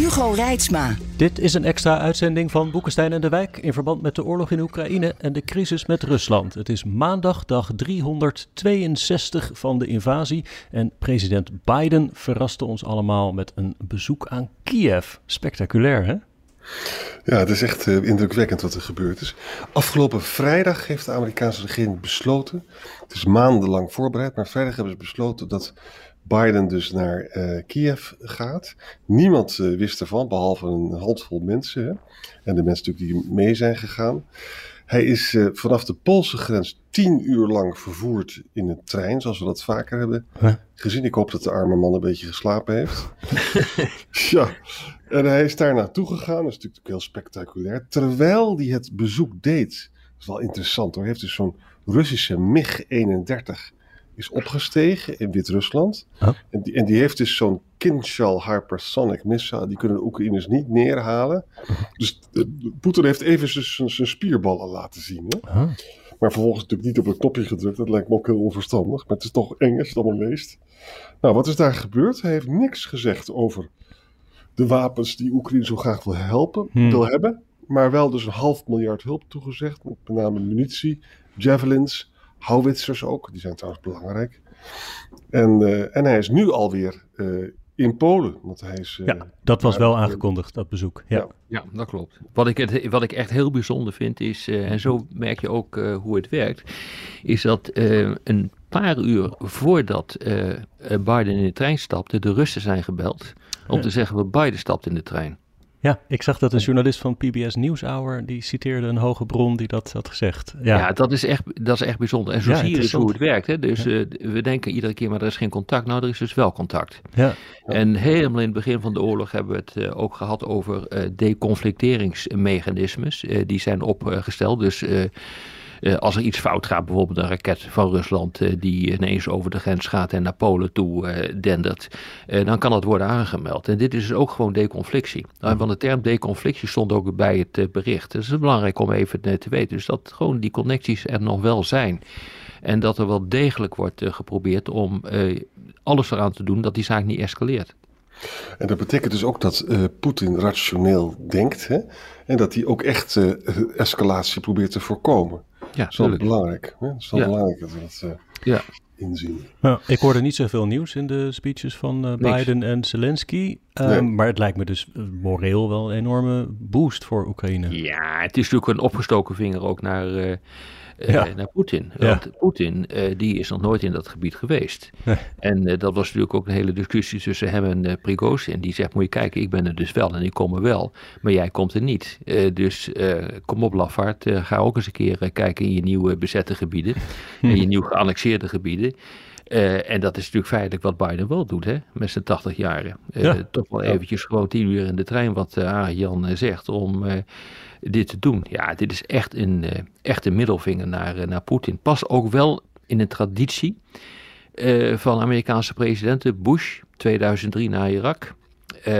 Hugo Reitsma. Dit is een extra uitzending van Boekenstein en de Wijk in verband met de oorlog in Oekraïne en de crisis met Rusland. Het is maandag, dag 362 van de invasie en president Biden verraste ons allemaal met een bezoek aan Kiev. Spectaculair, hè? Ja, het is echt uh, indrukwekkend wat er gebeurd is. Afgelopen vrijdag heeft de Amerikaanse regering besloten, het is maandenlang voorbereid, maar vrijdag hebben ze besloten dat Biden dus naar uh, Kiev gaat. Niemand uh, wist ervan, behalve een handvol mensen. Hè? En de mensen natuurlijk die mee zijn gegaan. Hij is uh, vanaf de Poolse grens tien uur lang vervoerd in een trein, zoals we dat vaker hebben huh? gezien. Ik hoop dat de arme man een beetje geslapen heeft. ja, en hij is daar naartoe gegaan. Dat is natuurlijk heel spectaculair. Terwijl hij het bezoek deed, dat is wel interessant hoor, hij heeft dus zo'n Russische MiG-31 is opgestegen in Wit-Rusland. En, die, en die heeft dus zo'n Kinshal hypersonic missile. Die kunnen de Oekraïners niet neerhalen. Dus uh, Poetin heeft even zijn spierballen laten zien. Hè? Maar vervolgens natuurlijk niet op het knopje gedrukt. Dat lijkt me ook heel onverstandig. Maar het is toch eng als je het allemaal leest. Nou, wat is daar gebeurd? Hij heeft niks gezegd over de wapens die Oekraïne zo graag wil helpen, hmm. wil hebben. Maar wel dus een half miljard hulp toegezegd. Met name munitie, javelins, Houwitsers ook, die zijn trouwens belangrijk. En, uh, en hij is nu alweer uh, in Polen. Want hij is, uh, ja, dat was wel aangekondigd, dat bezoek. Ja, ja, ja dat klopt. Wat ik, het, wat ik echt heel bijzonder vind is, en zo merk je ook hoe het werkt, is dat een paar uur voordat Biden in de trein stapte, de Russen zijn gebeld om ja. te zeggen Biden stapt in de trein. Ja, ik zag dat een journalist van PBS Nieuwshour, die citeerde een hoge bron die dat had gezegd. Ja, ja dat, is echt, dat is echt bijzonder. En zo ja, zie je dus hoe het werkt. Hè? Dus ja. uh, we denken iedere keer, maar er is geen contact. Nou, er is dus wel contact. Ja. En helemaal in het begin van de oorlog hebben we het uh, ook gehad over uh, deconflicteringsmechanismes. die zijn opgesteld. Dus als er iets fout gaat, bijvoorbeeld een raket van Rusland uh, die ineens over de grens gaat en naar Polen toe uh, dendert, dan kan dat worden aangemeld. En dit is dus ook gewoon deconflictie. Nou, van de term deconflictie stond ook bij het bericht. Dus het is belangrijk om even te weten. Dus dat gewoon die connecties er nog wel zijn. En dat er wel degelijk wordt geprobeerd om alles eraan te doen dat die zaak niet escaleert. En dat betekent dus ook dat Poetin rationeel denkt hè? en dat hij ook echt escalatie probeert te voorkomen. Ja, dat is wel belangrijk. Hè? Dat is wel ja. belangrijk dat uh, ja. Inzien. Nou, ik hoorde niet zoveel nieuws in de speeches van uh, Biden en Zelensky. Um, nee. Maar het lijkt me dus moreel wel een enorme boost voor Oekraïne. Ja, het is natuurlijk een opgestoken vinger ook naar... Uh, ja. naar Poetin. Want ja. Poetin uh, die is nog nooit in dat gebied geweest. Nee. En uh, dat was natuurlijk ook een hele discussie tussen hem en uh, Prigozhin. Die zegt, moet je kijken, ik ben er dus wel en ik kom er wel. Maar jij komt er niet. dus kom op Lafaard, ga ook eens een keer kijken in je nieuwe bezette gebieden. en je nieuw geannexeerde gebieden. Uh, en dat is natuurlijk feitelijk wat Biden wel doet, hè, met zijn 80 jaren. Uh, ja. Toch wel eventjes gewoon tien uur in de trein, wat uh, Jan zegt, om dit te doen. Ja, dit is echt een, echt een middelvinger naar, naar Poetin. Pas ook wel in de traditie van Amerikaanse presidenten. Bush, 2003 naar Irak.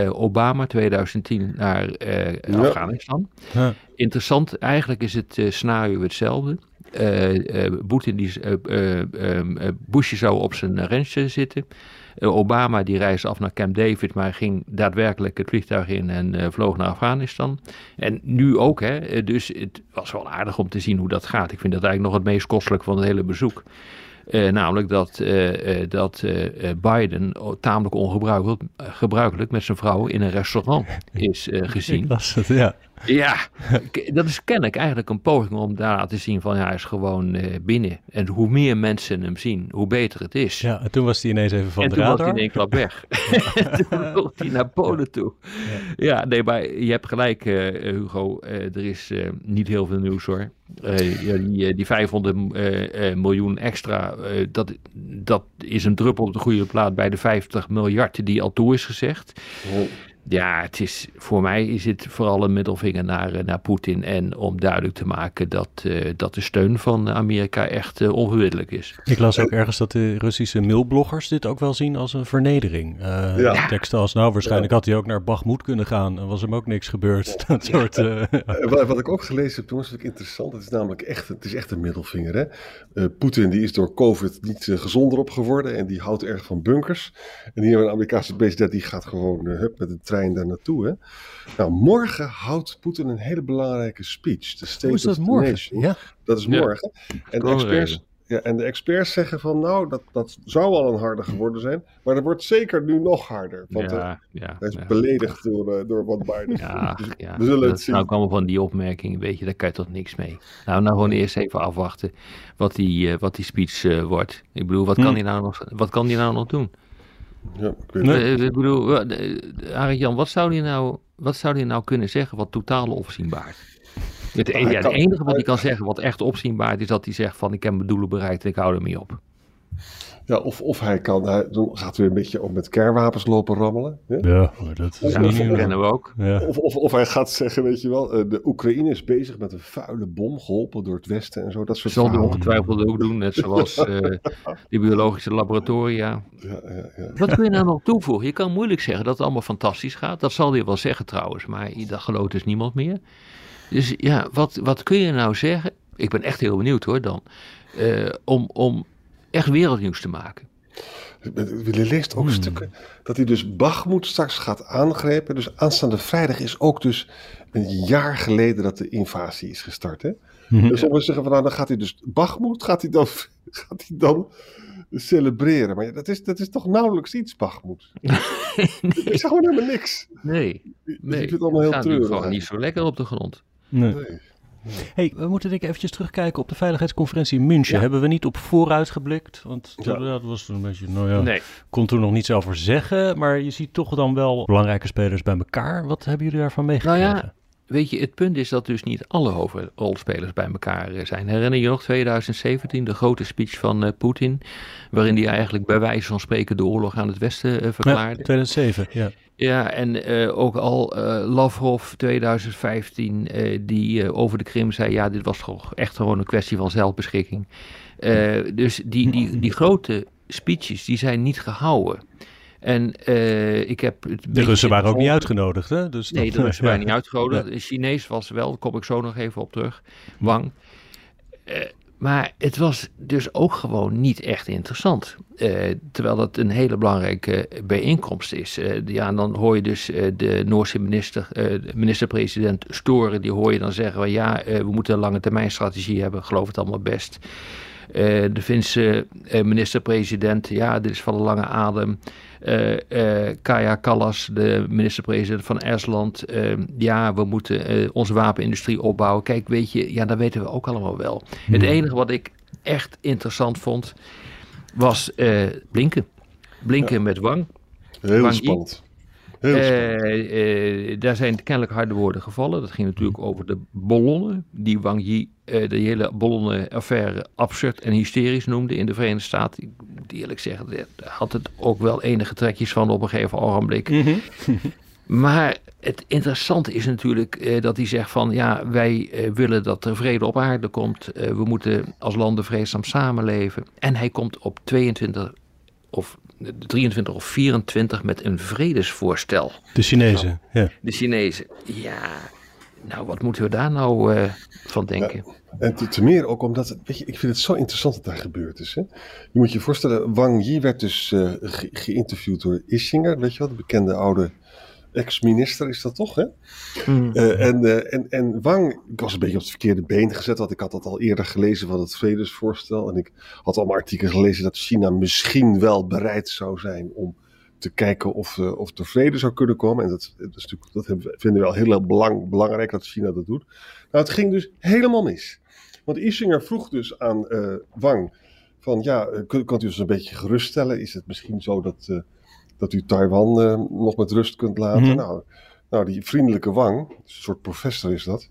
Obama 2010 naar ja. Afghanistan. Ja. Interessant, eigenlijk is het scenario hetzelfde. Uh, uh, Poetin die, uh, Bush zou op zijn ranch zitten. Obama die reisde af naar Camp David, maar ging daadwerkelijk het vliegtuig in en vloog naar Afghanistan. En nu ook, hè, dus het was wel aardig om te zien hoe dat gaat. Ik vind dat eigenlijk nog het meest kostelijk van het hele bezoek. namelijk dat, dat Biden tamelijk ongebruikelijk met zijn vrouw in een restaurant is gezien. Ik las het, ja. Ja, dat is kennelijk eigenlijk een poging om daar te zien van ja, hij is gewoon uh, binnen. En hoe meer mensen hem zien, hoe beter het is. Ja, en toen was hij ineens even van en de radar. En toen was hij in één klap weg. toen vloog hij naar Polen toe. Ja. ja, nee, maar je hebt gelijk uh, Hugo, uh, er is niet heel veel nieuws hoor. ja, die, die 500 miljoen extra, dat, dat is een druppel op de goede plaat bij de 50 miljard die al toe is gezegd. Oh. Ja, het is, voor mij is het vooral een middelvinger naar, eh, naar Poetin. En om duidelijk te maken dat, uh, dat de steun van Amerika echt uh, is. Ik las ook ergens dat de Russische mailbloggers dit ook wel zien als een vernedering. Uh, ja. Teksten als, nou waarschijnlijk had hij ook naar Bagmoed kunnen gaan. En was hem ook niks gebeurd. Dat soort, wat, wat, ik ook gelezen heb, toen was het interessant. Het is namelijk echt, het is echt een middelvinger. Hè? Poetin die is door COVID niet gezonder op geworden. En die houdt erg van bunkers. En hier een Amerikaanse president die gaat gewoon hup, met een trein daar naartoe. Hè? Nou, morgen houdt Poetin een hele belangrijke speech. De State Hoe is dat of morgen? Nation. Ja. Dat is morgen. En, de experts, ja, en de experts zeggen van nou, dat, dat zou al een harde geworden zijn. Maar dat wordt zeker nu nog harder. Want ja, ja, hij is ja. beledigd door, uh, door wat Biden. Ja, Dus ja. we zullen dat het zien. nou allemaal van die opmerkingen, weet je, daar kan je toch niks mee. Nou, nou gewoon eerst even afwachten wat die, uh, wat die speech uh, wordt. Ik bedoel, wat kan Hm. hij nou nog, wat kan die nou nog doen? Ja, ik weet Nee. het. Ik bedoel, uh, Arjan, wat zou hij nou, wat zou hij nou kunnen zeggen wat totaal opzienbaar? Het, e- ja, het kan- enige wat hij hij- kan zeggen wat echt opzienbaar is, dat hij zegt van ik heb mijn doelen bereikt en ik hou ermee op. Ja, of, of hij kan, hij, dan gaat hij weer een beetje op met kernwapens lopen rammelen. Hè? Ja, maar dat is Ja, niet dat nieuw. kennen we ook. Ja. Of, of, of hij gaat zeggen, weet je wel, eh, de Oekraïne is bezig met een vuile bom, geholpen door het Westen en zo. Dat soort Zal hij ongetwijfeld ook doen, net zoals uh, die biologische laboratoria. Ja, ja, ja. Wat kun je nou nog toevoegen? Je kan moeilijk zeggen dat het allemaal fantastisch gaat. Dat zal hij wel zeggen trouwens, maar dat gelooft dus niemand meer. Dus ja, wat, wat kun je nou zeggen? Ik ben echt heel benieuwd hoor dan. Uh, om, om echt wereldnieuws te maken. Je leest ook stukken dat hij dus Bagmoed straks gaat aangrijpen. Dus aanstaande vrijdag is ook dus een jaar geleden dat de invasie is gestart. Hè? Mhm. Dus sommigen zeggen van nou, dan gaat hij dus Bagmoed gaat hij dan, gaat hij dan celebreren. Maar ja, dat, is, dat is toch nauwelijks iets, Bagmoed. Het is gewoon helemaal niks. Nee, Dus nee. ik vind het allemaal heel gaat nu treurig. gewoon niet zo lekker op de grond. Nee. Nee. Hey, we moeten denk ik eventjes terugkijken op de veiligheidsconferentie in München. Ja. Hebben we niet op vooruit geblikt? Want Ja. ja. dat was toen een beetje, nou ja, Nee. kon toen nog niets over zeggen. Maar je ziet toch dan wel belangrijke spelers bij elkaar. Wat hebben jullie daarvan meegekregen? Nou ja, Weet je, het punt is dat dus niet alle hoofdrolspelers bij elkaar eh, zijn. Herinner je nog 2017, de grote speech van uh, Poetin, waarin hij eigenlijk bij wijze van spreken de oorlog aan het Westen uh, verklaarde? Ja, 2007, ja. Ja, en uh, ook al Lavrov 2015, die over de Krim zei, ja, dit was toch echt gewoon een kwestie van zelfbeschikking. dus die, die, die grote speeches, die zijn niet gehouden. En uh, ik heb. de Russen waren ook niet uitgenodigd, hè? Dus nee, de Russen waren niet uitgenodigd. De Chinees was wel, daar kom ik zo nog even op terug. Wang. Uh, maar het was dus ook gewoon niet echt interessant. Uh, terwijl dat een hele belangrijke bijeenkomst is. ja, en dan hoor je dus de Noorse minister, minister-president Storen, die hoor je dan zeggen: van, ja, we moeten een lange termijn strategie hebben, geloof het allemaal best. Uh, de Finse uh, minister-president, ja, dit is van een lange adem. Uh, Kaja Kallas, de minister-president van Estland, ja, we moeten onze wapenindustrie opbouwen. Kijk, weet je, ja, dat weten we ook allemaal wel. Hmm. Het enige wat ik echt interessant vond, was Blinken. Blinken ja. met Wang. Heel Wang spannend. Daar zijn kennelijk harde woorden gevallen. Dat ging natuurlijk over de ballonnen, die Wang Yi uh, de hele ballonnenaffaire absurd en hysterisch noemde in de Verenigde Staten. Ik moet eerlijk zeggen, daar had het ook wel enige trekjes van op een gegeven ogenblik. Mm -hmm. maar het interessante is natuurlijk dat hij zegt van ja, wij willen dat er vrede op aarde komt. we moeten als landen vreedzaam samenleven. En hij komt op 22 of 23 of 24 met een vredesvoorstel. De Chinezen, ja. De Chinezen, ja. Nou, wat moeten we daar nou uh, van denken? Ja, en te, te, meer ook omdat, weet je, ik vind het zo interessant dat daar gebeurd is. Hè? Je moet je voorstellen, Wang Yi werd dus uh, ge geïnterviewd door Ischinger, weet je wel, de bekende oude ex-minister is dat toch, hè? Mm. Uh, en, uh, en, en Wang, ik was een beetje op het verkeerde been gezet, want ik had dat al eerder gelezen van het vredesvoorstel. En ik had allemaal artikelen gelezen dat China misschien wel bereid zou zijn om te kijken of, uh, of er vrede zou kunnen komen. En dat, dat, is natuurlijk, dat hebben, vinden we wel heel belang, belangrijk dat China dat doet. Nou, het ging dus helemaal mis. Want Ischinger vroeg dus aan Wang van, ja, kunt, kunt u ons een beetje geruststellen? Is het misschien zo dat dat u Taiwan nog met rust kunt laten. Mm -hmm. nou, nou, die vriendelijke Wang, een soort professor is dat,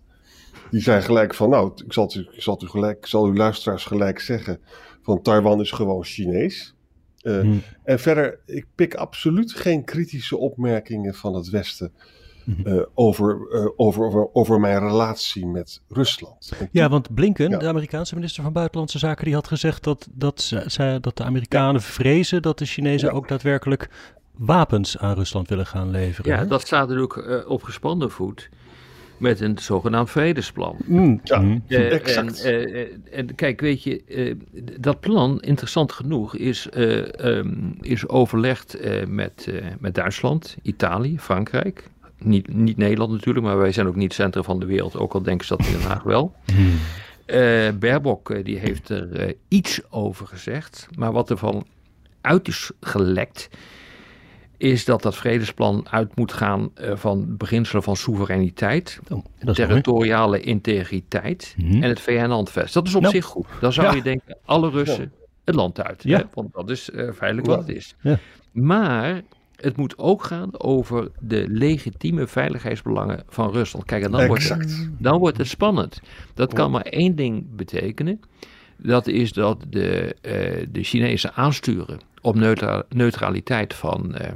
die zei gelijk van, nou, ik zal, u, ik zal, u gelijk, ik zal uw luisteraars gelijk zeggen, van Taiwan is gewoon Chinees. Hmm. En verder, ik pik absoluut geen kritische opmerkingen van het Westen uh, over, uh, over, over, over mijn relatie met Rusland. ja, want Blinken, de Amerikaanse minister van Buitenlandse Zaken, die had gezegd dat, dat, ze, dat de Amerikanen vrezen dat de Chinezen ook daadwerkelijk wapens aan Rusland willen gaan leveren. Ja, dat staat er ook uh, op gespannen voet met een zogenaamd vredesplan. Mm, ja, mm. exact. En, en, kijk, weet je, dat plan, interessant genoeg, is, um, is overlegd met, met Duitsland, Italië, Frankrijk, niet, niet Nederland natuurlijk, maar wij zijn ook niet het centrum van de wereld, ook al denken ze dat in Den Haag wel. Baerbock eh, die heeft er uh, iets over gezegd, maar wat er van uit is gelekt, is dat dat vredesplan uit moet gaan uh, van beginselen van soevereiniteit, oh, territoriale mooi. integriteit hmm. en het VN-handvest. Dat is op nou, zich goed. Dan zou ja. je denken, alle Russen ja. het land uit. Ja. Hè? Want dat is feitelijk wat het is. Maar het moet ook gaan over de legitieme veiligheidsbelangen van Rusland. Kijk, en dan, wordt het, dan wordt het spannend. Dat kan maar één ding betekenen. Dat is dat de, uh, de Chinezen aansturen op neutra neutraliteit van, uh,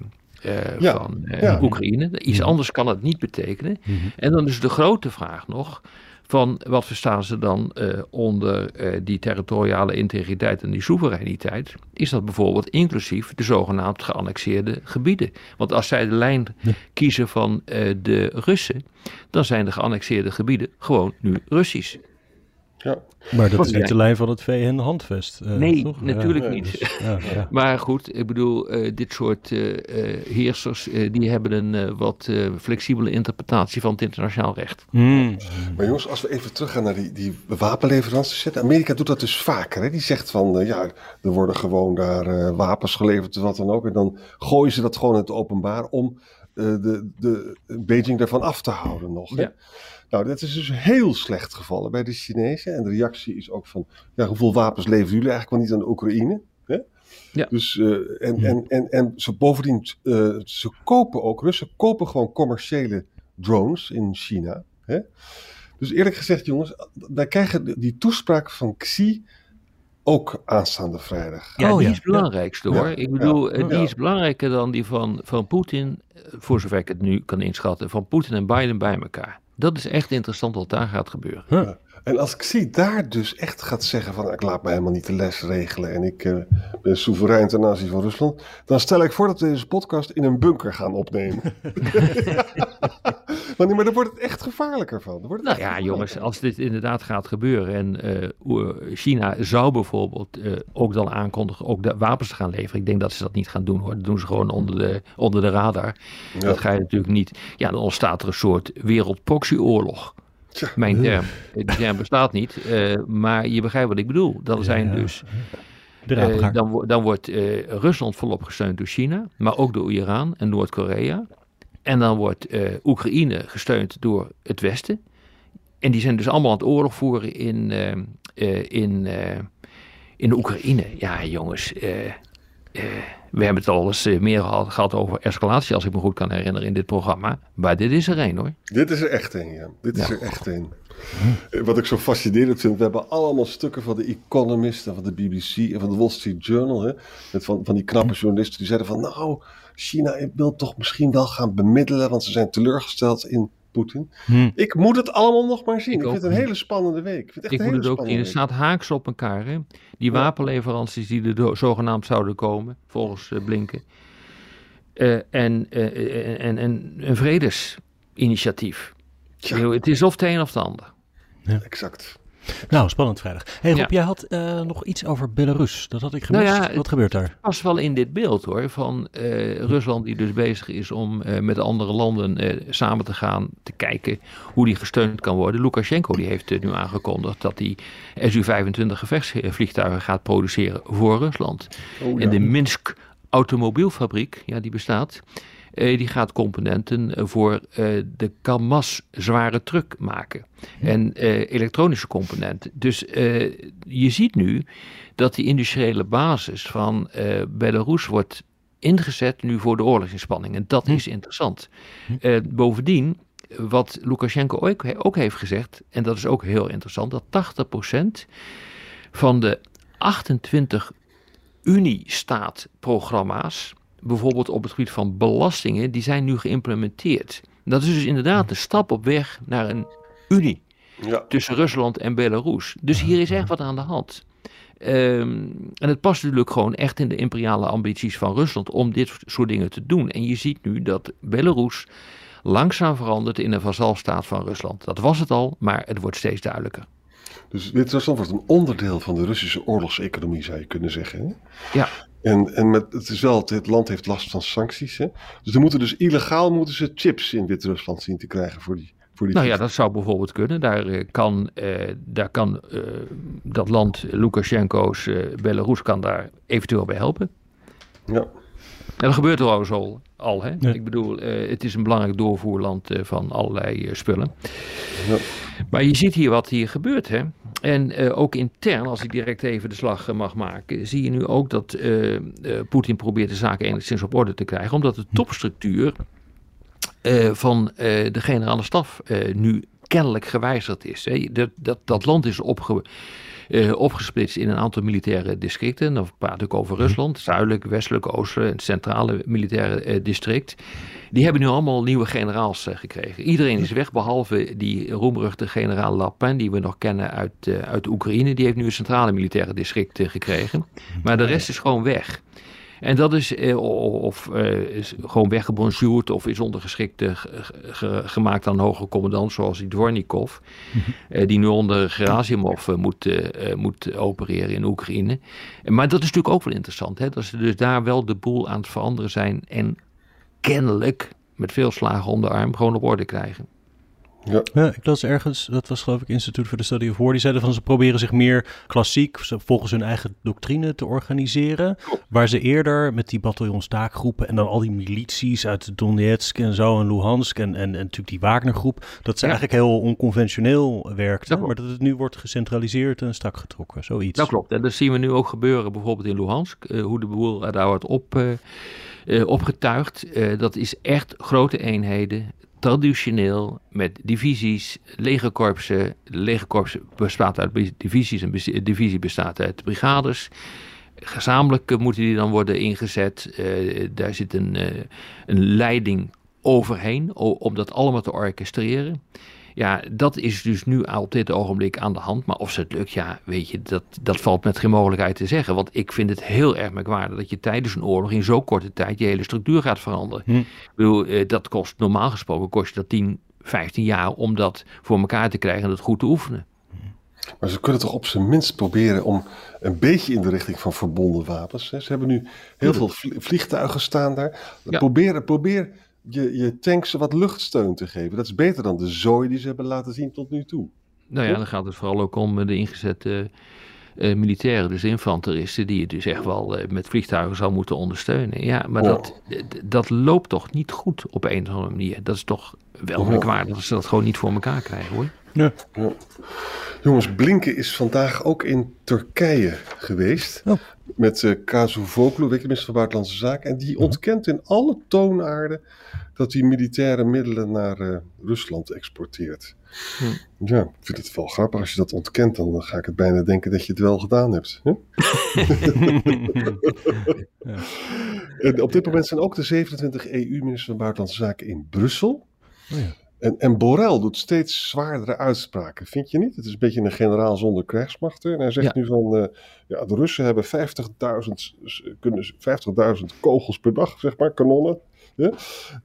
uh, ja, van ja. Oekraïne. Iets anders kan het niet betekenen. Mm -hmm. En dan is de grote vraag nog van wat verstaan ze dan uh, onder die territoriale integriteit en die soevereiniteit? Is dat bijvoorbeeld inclusief de zogenaamd geannexeerde gebieden? Want als zij de lijn ja. kiezen van de Russen, dan zijn de geannexeerde gebieden gewoon nu Russisch. Ja. Maar dat is niet de lijn van het VN-handvest. Uh, nee, toch? natuurlijk ja, niet. Dus, ja, ja. maar goed, ik bedoel, uh, dit soort uh, heersers, die hebben een wat flexibele interpretatie van het internationaal recht. Mm. Maar jongens, als we even teruggaan naar die, die wapenleveranties. Amerika doet dat dus vaker. Hè? Die zegt van, ja, er worden gewoon daar wapens geleverd, wat dan ook. En dan gooien ze dat gewoon in het openbaar om de, de Beijing daarvan af te houden nog. Hè? Nou, dat is dus heel slecht gevallen bij de Chinezen. En de reactie is ook van, ja, hoeveel wapens leveren jullie eigenlijk wel niet aan de Oekraïne? Hè? Ja. Dus, uh, en, en, en, en ze bovendien, uh, ze kopen ook, Russen kopen gewoon commerciële drones in China. Hè? Dus eerlijk gezegd, jongens, wij krijgen die toespraak van Xi ook aanstaande vrijdag. Ja, oh, die ja. is belangrijkste hoor. Ja, ik bedoel, ja, die is belangrijker dan die van, van Poetin, voor zover ik het nu kan inschatten, van Poetin en Biden bij elkaar. Dat is echt interessant wat daar gaat gebeuren. En als ik zie daar dus echt gaat zeggen van ik laat me helemaal niet de les regelen en ik uh, ben soeverein ten aanzien van Rusland, dan stel ik voor dat we deze podcast in een bunker gaan opnemen. maar, maar dan wordt het echt gevaarlijker van. wordt nou ja, jongens, als dit inderdaad gaat gebeuren en uh, China zou bijvoorbeeld uh, ook dan aankondigen ook de wapens te gaan leveren. Ik denk dat ze dat niet gaan doen hoor. Dat doen ze gewoon onder de, onder de radar. Ja. Dat ga je natuurlijk niet. Ja, dan ontstaat er een soort wereldproxyoorlog. Tja. Mijn term. Die term bestaat niet, uh, maar je begrijpt wat ik bedoel. Dan ja, zijn dus. Uh, dan, dan, wordt uh, Rusland volop gesteund door China, maar ook door Iran en Noord-Korea. En dan wordt Oekraïne gesteund door het Westen. En die zijn dus allemaal aan het oorlog voeren in, in, in de Oekraïne. Ja, jongens we hebben het al eens eh, meer gehad over escalatie, als ik me goed kan herinneren, in dit programma. Maar dit is er één hoor. Dit is er echt één, ja. Dit is ja. er echt één. Wat ik zo fascinerend vind, we hebben allemaal stukken van de Economist en van de BBC en van de Wall Street Journal. Hè, met van, van die knappe journalisten die zeiden van nou, China wil toch misschien wel gaan bemiddelen, want ze zijn teleurgesteld in Poetin. Hm. Ik moet het allemaal nog maar zien. Ik, ik vind het een hele spannende week. Ik, vind het echt ik moet het ook zien. Het staat haaks op elkaar. Hè? Die ja. wapenleveranties die er zogenaamd zouden komen, volgens uh, Blinken. Uh, en, uh, en, en een vredesinitiatief. Ja. Het is of het een of het ander. Ja. Exact. Nou, spannend vrijdag. Hey Rob, ja. jij had uh, nog iets over Belarus. Dat had ik gemist. Nou ja, Wat gebeurt daar? Pas wel in dit beeld hoor. Van uh, Rusland die dus bezig is om uh, met andere landen samen te gaan. Te kijken hoe die gesteund kan worden. Lukashenko die heeft nu aangekondigd dat hij Su-25 gevechtsvliegtuigen gaat produceren voor Rusland. Oh, ja. En de Minsk automobielfabriek, ja die bestaat. Uh, die gaat componenten uh, voor uh, de Kamaz zware truck maken. Ja. En elektronische componenten. Dus je ziet nu dat die industriële basis van Belarus wordt ingezet nu voor de oorlogsinspanning. En dat hm. is interessant. Hm. bovendien, wat Lukashenko ook, ook heeft gezegd, en dat is ook heel interessant, dat 80% van de 28 Unie-staat-programma's, bijvoorbeeld op het gebied van belastingen, die zijn nu geïmplementeerd. Dat is dus inderdaad een stap op weg naar een Unie Ja. tussen Rusland en Belarus. Dus hier is echt wat aan de hand. Ehm, en het past natuurlijk gewoon echt in de imperiale ambities van Rusland om dit soort dingen te doen. En je ziet nu dat Belarus langzaam verandert in een vazalstaat van Rusland. Dat was het al, maar het wordt steeds duidelijker. Dus Wit-Rusland wordt een onderdeel van de Russische oorlogseconomie, zou je kunnen zeggen. Hè? Ja, En, en met, het is wel, het, het land heeft last van sancties. Hè? Dus er moeten dus illegaal moeten ze chips in Wit-Rusland zien te krijgen voor die. Voor die nou ja, dat zou bijvoorbeeld kunnen. Daar eh, kan, eh, daar kan eh, dat land, Lukashenko's eh, Belarus, kan daar eventueel bij helpen. Ja. En dat gebeurt trouwens al. al hè? Ja. Ik bedoel, eh, het is een belangrijk doorvoerland eh, van allerlei eh, spullen. Ja. Maar je ziet hier wat hier gebeurt. Hè? En eh, ook intern, als ik direct even de slag eh, mag maken, zie je nu ook dat eh, Poetin probeert de zaken enigszins op orde te krijgen. Omdat de topstructuur van de generale staf nu kennelijk gewijzigd is. Hè? Dat, dat, dat land is opge, eh, opgesplitst in een aantal militaire districten. Dan praat ik over Rusland, zuidelijk, westelijk, oostelijk en het centrale militaire eh, district. Die hebben nu allemaal nieuwe generaals eh, gekregen. Iedereen is weg, behalve die roemruchte generaal Lapin, die we nog kennen uit, uit Oekraïne. Die heeft nu een centrale militaire district gekregen. Maar de rest is gewoon weg. En dat is eh, of eh, is gewoon weggebonjourd of is ondergeschikt eh, ge- ge- gemaakt aan een hoge commandant zoals die Dvornikov. eh, die nu onder Gerasimov eh, moet, moet opereren in Oekraïne. Maar dat is natuurlijk ook wel interessant. Hè? Dat ze dus daar wel de boel aan het veranderen zijn. En kennelijk met veel slagen om de arm gewoon op orde krijgen. Ja, ik las ergens, dat was geloof ik Instituut voor de Study of War, die zeiden van ze proberen zich meer klassiek, volgens hun eigen doctrine te organiseren. Waar ze eerder met die bataljons taakgroepen en dan al die milities uit Donetsk en zo en Luhansk en, en, en natuurlijk die Wagnergroep, dat ze Ja. eigenlijk heel onconventioneel werkten. Dat maar dat het nu wordt gecentraliseerd en strak getrokken, zoiets. Dat klopt. En dat zien we nu ook gebeuren bijvoorbeeld in Luhansk. eh, hoe de boel daar wordt op, eh, eh, opgetuigd. Dat is echt grote eenheden. Traditioneel met divisies, legerkorpsen. Legerkorps bestaat uit divisies en divisie bestaat uit brigades. Gezamenlijk moeten die dan worden ingezet. Eh, daar zit een, eh, een leiding overheen om dat allemaal te orchestreren. Ja, dat is dus nu op dit ogenblik aan de hand. Maar of ze het lukt, ja, weet je, dat, dat valt met geen mogelijkheid te zeggen. Want ik vind het heel erg merkwaardig dat je tijdens een oorlog in zo'n korte tijd je hele structuur gaat veranderen. Hm. Ik bedoel, eh, dat kost normaal gesproken kost je dat 10, 15 jaar om dat voor elkaar te krijgen en dat goed te oefenen. Maar ze kunnen toch op zijn minst proberen om een beetje in de richting van verbonden wapens. Hè? Ze hebben nu heel veel vlie- vliegtuigen staan daar. Ja. Probeer, probeer je, je tanks wat luchtsteun te geven. Dat is beter dan de zooi die ze hebben laten zien tot nu toe. Nou ja, dan gaat het vooral ook om eh, de ingezette eh, militairen, dus de infanteristen, die je dus echt wel eh, met vliegtuigen zou moeten ondersteunen. Ja, maar Oh. dat, dat loopt toch niet goed op een of andere manier. Dat is toch wel Oh. merkwaardig dat ze dat gewoon niet voor elkaar krijgen hoor. Ja. Jongens, Blinken is vandaag ook in Turkije geweest. Oh. Met uh, Kazuvoglu, weet je, minister van Buitenlandse Zaken. En die ontkent in alle toonaarden dat hij militaire middelen naar uh, Rusland exporteert. Hm. Ja, ik vind het wel grappig. Als je dat ontkent, dan ga ik het bijna denken dat je het wel gedaan hebt. Hè? ja. En op dit moment zijn ook de 27 EU-ministers van Buitenlandse Zaken in Brussel. Oh ja. En, en Borrell doet steeds zwaardere uitspraken, vind je niet? Het is een beetje een generaal zonder krijgsmachten. En hij zegt ja. nu van, uh, ja, de Russen hebben 50.000 kunnen 50.000 kogels per dag, zeg maar, kanonnen. Ja?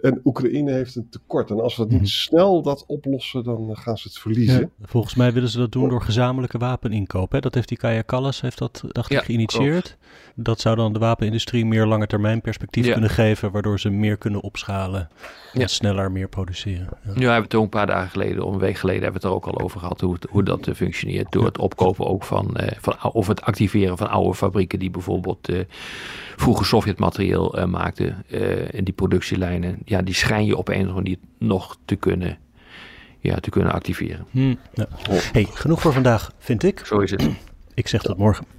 En Oekraïne heeft een tekort. En als we niet snel dat oplossen, dan gaan ze het verliezen. Ja, volgens mij willen ze dat doen door gezamenlijke wapeninkoop. Hè? Dat heeft die Kaya Kallas, heeft dat, dacht ja, ik, geïnitieerd. Klopt. Dat zou dan de wapenindustrie meer lange termijn perspectief ja. kunnen geven, waardoor ze meer kunnen opschalen en ja. sneller meer produceren. Ja, ja we hebben het ook een paar dagen geleden, of een week geleden, hebben we het er ook al over gehad, hoe, het, hoe dat uh, functioneert. Door het opkopen ook van, uh, van, of het activeren van oude fabrieken die bijvoorbeeld uh, vroeger Sovjetmaterieel maakten. en die productielijnen, ja, die schijn je op een of andere manier nog te kunnen ja, te kunnen activeren. Hmm, ja. Hey, genoeg voor vandaag, vind ik. Zo is het. Ik zeg tot morgen.